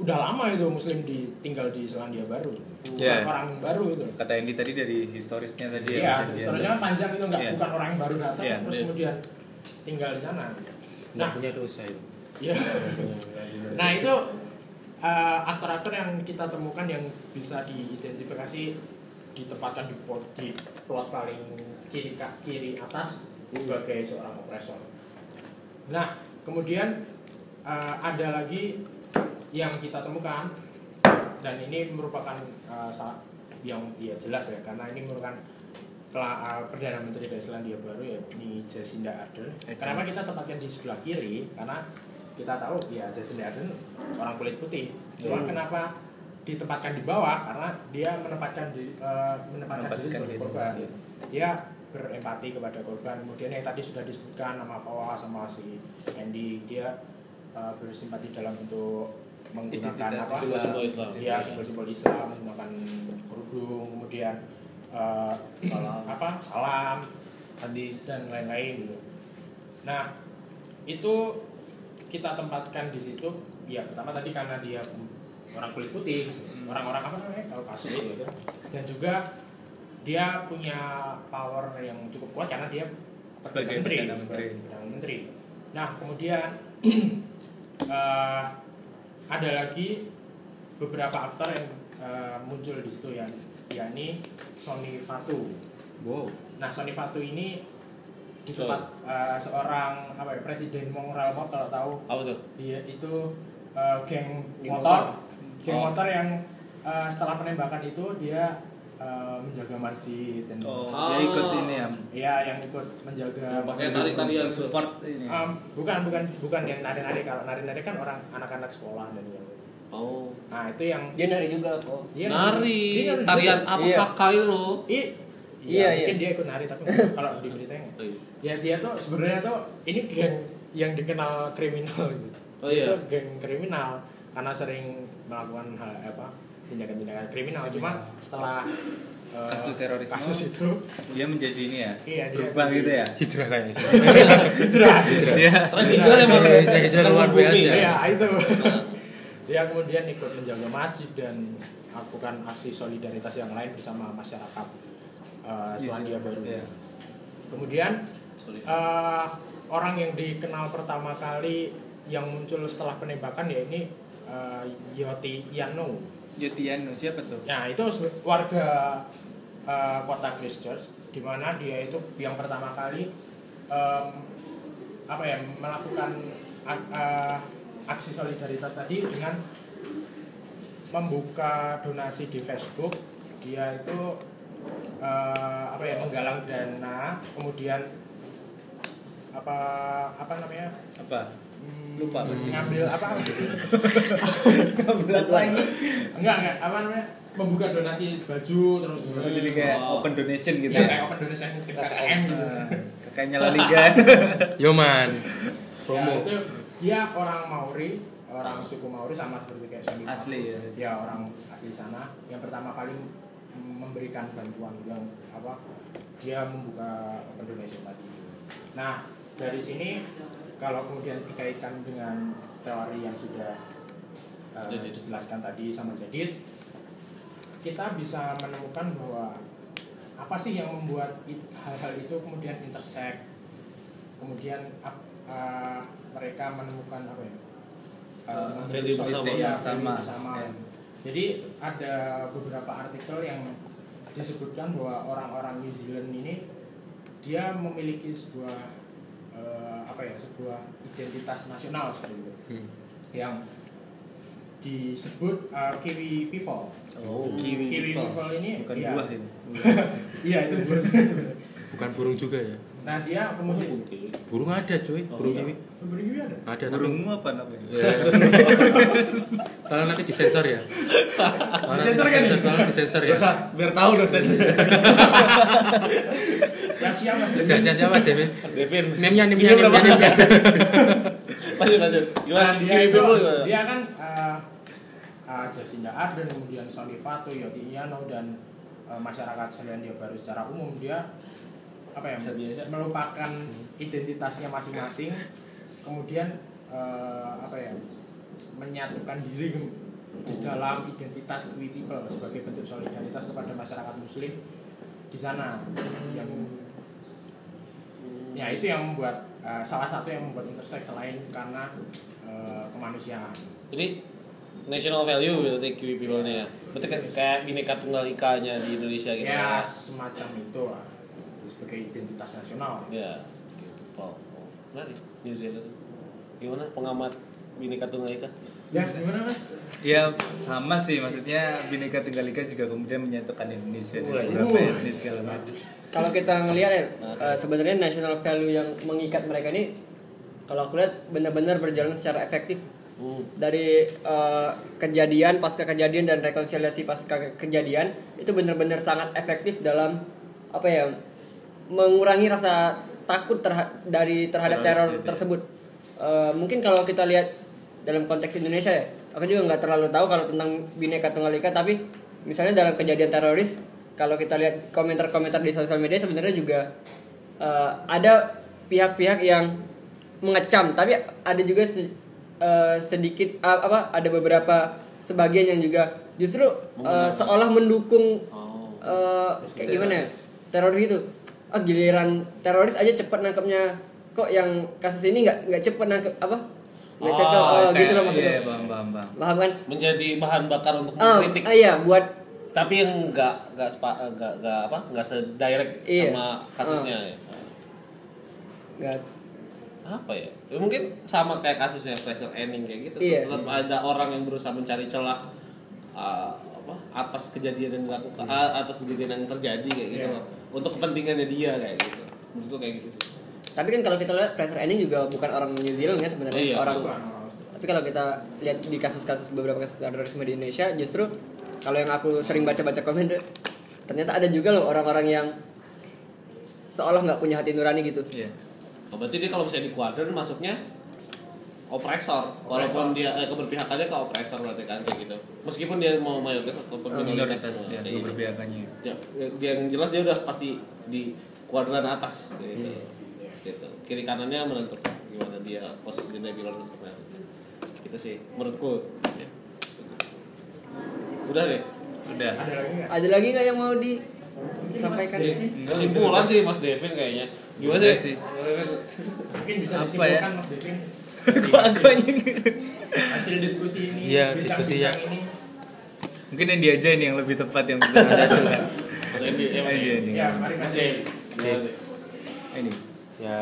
udah lama itu muslim di tinggal di Selandia Baru bukan Iya. orang baru itu Kata Andy tadi dari historisnya tadi ya. iya kejadian. historinya kan panjang itu nggak Iya. bukan orang yang baru datang Iya, terus iya. kemudian tinggal di sana Nggak nah punya dosa itu. Iya. Nah itu eh, aktor-aktor yang kita temukan yang bisa diidentifikasi ditempatkan di plot, di plot paling kiri ka- kiri atas sebagai seorang opresor. Nah kemudian eh, ada lagi yang kita temukan dan ini merupakan eh, sa- yang ya jelas ya karena ini merupakan uh, Perdana Menteri dari Selandia Baru ya ini Jacinda Ardern. Kenapa kita tempatkan di sebelah kiri? Karena kita tahu ya Jacinda Ardern orang kulit putih. Cuma kenapa ditempatkan di bawah? Karena dia menempatkan di, uh, menempatkan diri Menempatkan sebagai diri. korban. Dia berempati kepada korban. Kemudian yang tadi sudah disebutkan nama Fawa sama si Andy dia uh, bersimpati dalam bentuk menggunakan apa? Islam. Simbol Islam. Iya, simbol-simbol Islam menggunakan kerudung, kemudian eh, Salam. apa salam Hadis. dan lain-lain gitu. Nah itu kita tempatkan di situ ya pertama tadi karena dia orang kulit putih orang-orang apa namanya kalau kasih gitu dan juga dia punya power yang cukup kuat karena dia Sebagai Menteri. Menteri. Nah kemudian eh, ada lagi beberapa aktor yang eh, muncul di situ ya yakni Sony Fatu Wow. nah Sony Fatu ini di tempat eh, seorang apa ya presiden Mongrel kalau tahu Apa tuh? dia itu eh, geng Geng motor, motor. geng Oh. motor yang eh, setelah penembakan itu dia eh, menjaga masjid dan Oh, Ah. dia ikut ini ya. ya yang ikut menjaga Yang pakai tari-tarian tuh. support ini. Um, bukan bukan bukan yang nari-nari kalau nari-nari kan orang anak-anak sekolah dan yang Oh. nah itu yang Dia nari juga kok. dia Nari, nari tarian apa Iya. kakak itu loh? I, Iya, iya, mungkin iya. dia ikut nari tapi kalau di beritanya nggak. Oh, iya. ya dia tuh sebenarnya tuh ini geng yang dikenal kriminal gitu Oh, Dia iya. tuh geng kriminal karena sering melakukan hal apa tindakan-tindakan kriminal cuma setelah eh, Kasus terorisme. kasus itu Dia menjadi ini ya. Iya, dia berubah menjadi- gitu ya. hijrah kayaknya sih. hijrah Iya. Terus hijrah emang Hijrah- hijrah luar biasa. Iya itu. Dia kemudian ikut menjaga masjid dan melakukan aksi solidaritas yang lain bersama masyarakat uh, Selandia Baru. Iya. Kemudian uh, orang yang dikenal pertama kali yang muncul setelah penembakan ya ini uh, Yoti Yano. Jotiano siapa tuh? Nah itu warga uh, kota Christchurch di mana dia itu yang pertama kali em, apa ya melakukan uh, aksi solidaritas tadi dengan membuka donasi di Facebook dia itu eh, apa ya menggalang dana kemudian apa apa namanya Apa? Lupa pasti. ngambil apa Bantuan. enggak enggak apa namanya membuka donasi baju terus Oh, jadi kayak Oh. open donation gitu ya ya. kayak open donation KKM gitu Ah, Kakaknya La Liga. Yo man. ya, Promo. itu dia orang Maori orang suku Maori sama seperti kayak Sony Asli ya. ya orang asli sana yang pertama kali memberikan bantuan yang apa dia membuka open donation tadi nah dari sini kalau kemudian dikaitkan dengan teori yang sudah uh, dijelaskan tadi sama Jadid kita bisa menemukan bahwa apa sih yang membuat hal-hal itu kemudian intersect kemudian uh, mereka menemukan apa ya Uh, value bersama. ya, Sama. bersama. Ya. Jadi ada beberapa artikel yang disebutkan bahwa orang-orang New Zealand ini dia memiliki sebuah eh, apa ya sebuah identitas nasional seperti itu Hmm. yang disebut eh, Kiwi People. Oh, Kiwi, kiwi people. people. ini Bukan iya. buah ini. Iya itu burung. Bukan burung juga ya. Nah dia kemudian Burung ada cuy, burung iya. kiwi. burung kiwi ada. Ada tapi Burungmu apa namanya? Ya. Tolong nanti disensor ya. Disensor kan? tolong disensor ya. biar tahu dosen. Siap-siap mas. Siapa Mas Devin? Mas Devin. Name-nya, name-nya. Lanjut lanjut. Gimana? Nah, dia, gimana? kan uh, uh, Jacinda Ardern, kemudian Sony Fatu, Yoti Iano dan uh, masyarakat Selandia Baru secara umum dia apa ya biasa. melupakan identitasnya masing-masing, kemudian uh, apa ya menyatukan diri di dalam identitas People sebagai bentuk solidaritas kepada masyarakat Muslim di sana yang ya itu yang membuat uh, salah satu yang membuat interseks selain karena uh, kemanusiaan Jadi national value berarti Kiwi people nya ya. Berarti kayak, kayak bineka tunggal ika-nya di Indonesia gitu. ya semacam itu lah sebagai identitas nasional Ya. Kiwi people. Oh, menarik. New Zealand. Gimana pengamat bineka tunggal ika? ya gimana mas Ya sama sih maksudnya Bhinneka Tunggal Ika juga kemudian menyatukan Indonesia Wah, dan beberapa etnis segala macam. Kalau kita ngelihat ya, eh, sebenarnya national value yang mengikat mereka ini kalau aku lihat benar-benar berjalan secara efektif Hmm. dari eh, kejadian pasca kejadian dan rekonsiliasi pasca ke- kejadian itu benar-benar sangat efektif dalam apa ya mengurangi rasa takut terha- dari terhadap teror itu ya. tersebut Eh, mungkin kalau kita lihat dalam konteks Indonesia ya aku juga nggak terlalu tahu kalau tentang bineka tunggal ika tapi misalnya dalam kejadian teroris kalau kita lihat komentar-komentar di sosial media sebenarnya juga eh, ada pihak-pihak yang mengecam. Tapi ada juga se- eh, sedikit ah, apa ada beberapa sebagian yang juga justru eh, seolah mendukung Oh. eh, kayak gimana ya teroris itu ah giliran teroris aja cepat nangkepnya. Kok yang kasus ini nggak nggak cepat nangkep apa? Lecet ke oh, kayak- gitu loh maksudnya. Iya, bang, bang, bang. paham kan? Menjadi bahan bakar untuk oh, mengkritik. ah, iya buat tapi yang nggak nggak spa nggak nggak apa nggak sedirect Iya. sama kasusnya ya. nggak apa ya? Ya, mungkin sama kayak kasusnya Fraser Anning kayak gitu Iya. tetap ada orang yang berusaha mencari celah uh, apa atas kejadian yang dilakukan uh, atas kejadian yang terjadi kayak gitu Iya. loh untuk kepentingannya dia kayak gitu menurutku kayak gitu sih tapi kan kalau kita lihat Fraser Anning juga bukan orang New Zealand kan sebenarnya Iya. orang Bukan tapi kalau kita lihat di kasus-kasus beberapa kasus terorisme di Indonesia justru kalau yang aku sering baca-baca komen tuh, ternyata ada juga loh orang-orang yang seolah nggak punya hati nurani gitu Iya. Oh, berarti dia kalau misalnya di kuadran masuknya opresor walaupun dia eh, keberpihakannya ke opresor berarti kan kayak gitu meskipun dia mau mayoritas ataupun minoritas, Minoritas ya, gitu. keberpihakannya. Ya, dia yang jelas dia udah pasti di kuadran atas gitu. gitu. Kiri kanannya menentukan gimana dia posisi dia di luar. Gitu sih menurutku. Ya. Udah deh. Udah. Ada lagi nggak? ada lagi nggak yang mau disampaikan Kesimpulan sih Mas Devin kayaknya. Gimana sih? Mungkin bisa Apa ya? Mas Devin. Hasil diskusi ini, Iya, diskusi ya. ini. Mungkin yang dia aja nih yang lebih tepat yang bisa ada juga. Mas Endi, ya Mas Ini Endi. Ya, mari Mas Endi. Ini. ya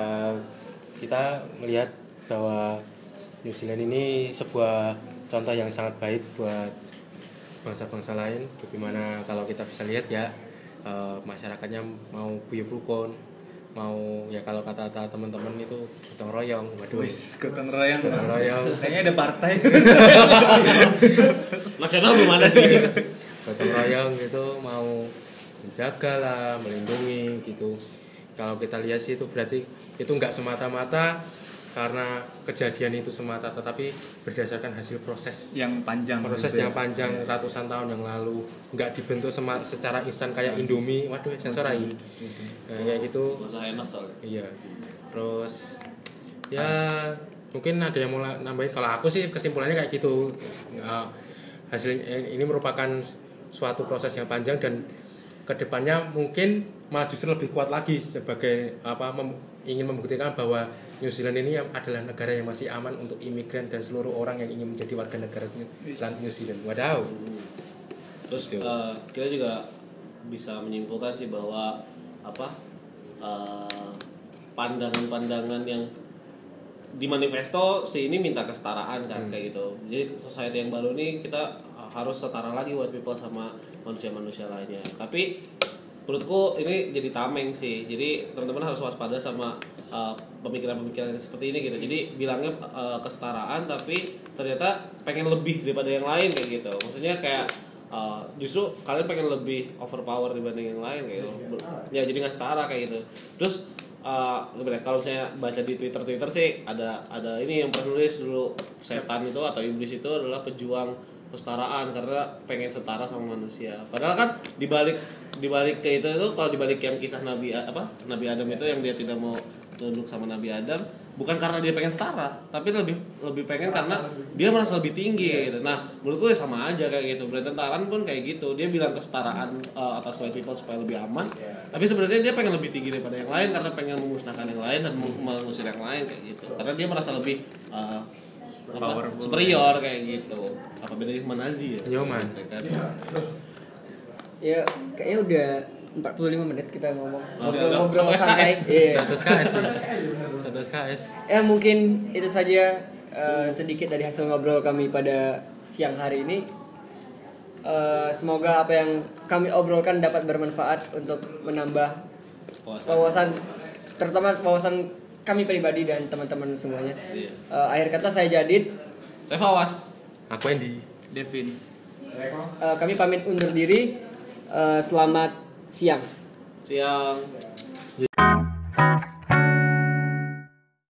kita melihat bahwa New Zealand ini sebuah contoh yang sangat baik buat bangsa-bangsa lain bagaimana kalau kita bisa lihat ya eh, masyarakatnya mau guyup rukun mau ya kalau kata-kata teman-teman itu gotong royong waduh Wis, gotong royong. gotong royong Kayaknya ada partai. Nasional belum ada sih. gotong royong gitu mau menjaga lah melindungi gitu kalau kita lihat sih itu berarti itu nggak semata-mata karena kejadian itu semata tetapi berdasarkan hasil proses yang panjang. proses gitu ya. yang panjang ratusan tahun yang lalu nggak dibentuk sema- secara instan kayak Indomie waduh sensor lagi nah, kayak gitu Masa enak soalnya. Iya. Terus ya mungkin ada yang mau nambahin kalau aku sih kesimpulannya kayak gitu. Nggak- hasil ini merupakan suatu proses yang panjang dan ke depannya mungkin malah justru lebih kuat lagi sebagai apa mem- ingin membuktikan bahwa New Zealand ini adalah negara yang masih aman untuk imigran dan seluruh orang yang ingin menjadi warga negara New New Zealand. Wadaw. Terus eh, kita juga bisa menyimpulkan sih bahwa apa eh, pandangan-pandangan yang di manifesto si ini minta kesetaraan kan kayak gitu. Jadi society yang baru ini kita harus setara lagi white people sama manusia-manusia lainnya. Tapi menurutku ini jadi tameng sih. Jadi teman-teman harus waspada sama eh, pemikiran-pemikiran yang seperti ini gitu. Jadi bilangnya eh, kesetaraan tapi ternyata pengen lebih daripada yang lain kayak gitu. Maksudnya kayak uh, justru kalian pengen lebih overpower dibanding yang lain kayak gitu. Ya jadi nggak setara kayak gitu. Terus uh, kalau saya baca di Twitter Twitter sih ada ada ini yang penulis dulu setan itu atau iblis itu adalah pejuang kesetaraan karena pengen setara sama manusia. Padahal kan dibalik dibalik ke itu itu kalau dibalik yang kisah Nabi apa Nabi Adam itu yang dia tidak mau tunduk sama Nabi Adam bukan karena dia pengen setara tapi lebih lebih pengen karena dia merasa lebih tinggi gitu. Nah menurut gue sama aja kayak gitu. Bertentangan pun kayak gitu. Dia bilang kesetaraan uh, atas white people supaya lebih aman. Tapi sebenarnya dia pengen lebih tinggi daripada yang lain karena pengen memusnahkan yang lain dan meng- mengusir yang lain kayak gitu. Karena dia merasa lebih uh, apa, Powerful. superior kayak gitu apa bedanya sama Nazi ya Nyoman. Kan? ya kayaknya udah 45 menit kita ngomong Oh, ngobrol-ngobrol satu santai. Iya. Satu SKS. Satu SKS. ya mungkin itu saja eh, sedikit dari hasil ngobrol kami pada siang hari ini Eh, semoga apa yang kami obrolkan dapat bermanfaat untuk menambah Puasa. wawasan terutama wawasan kami pribadi dan teman-teman semuanya Iya. Eh, akhir kata saya Jadid Saya Fawas. Aku Andy. Devin. Eh, kami pamit undur diri Eh, selamat siang Siang.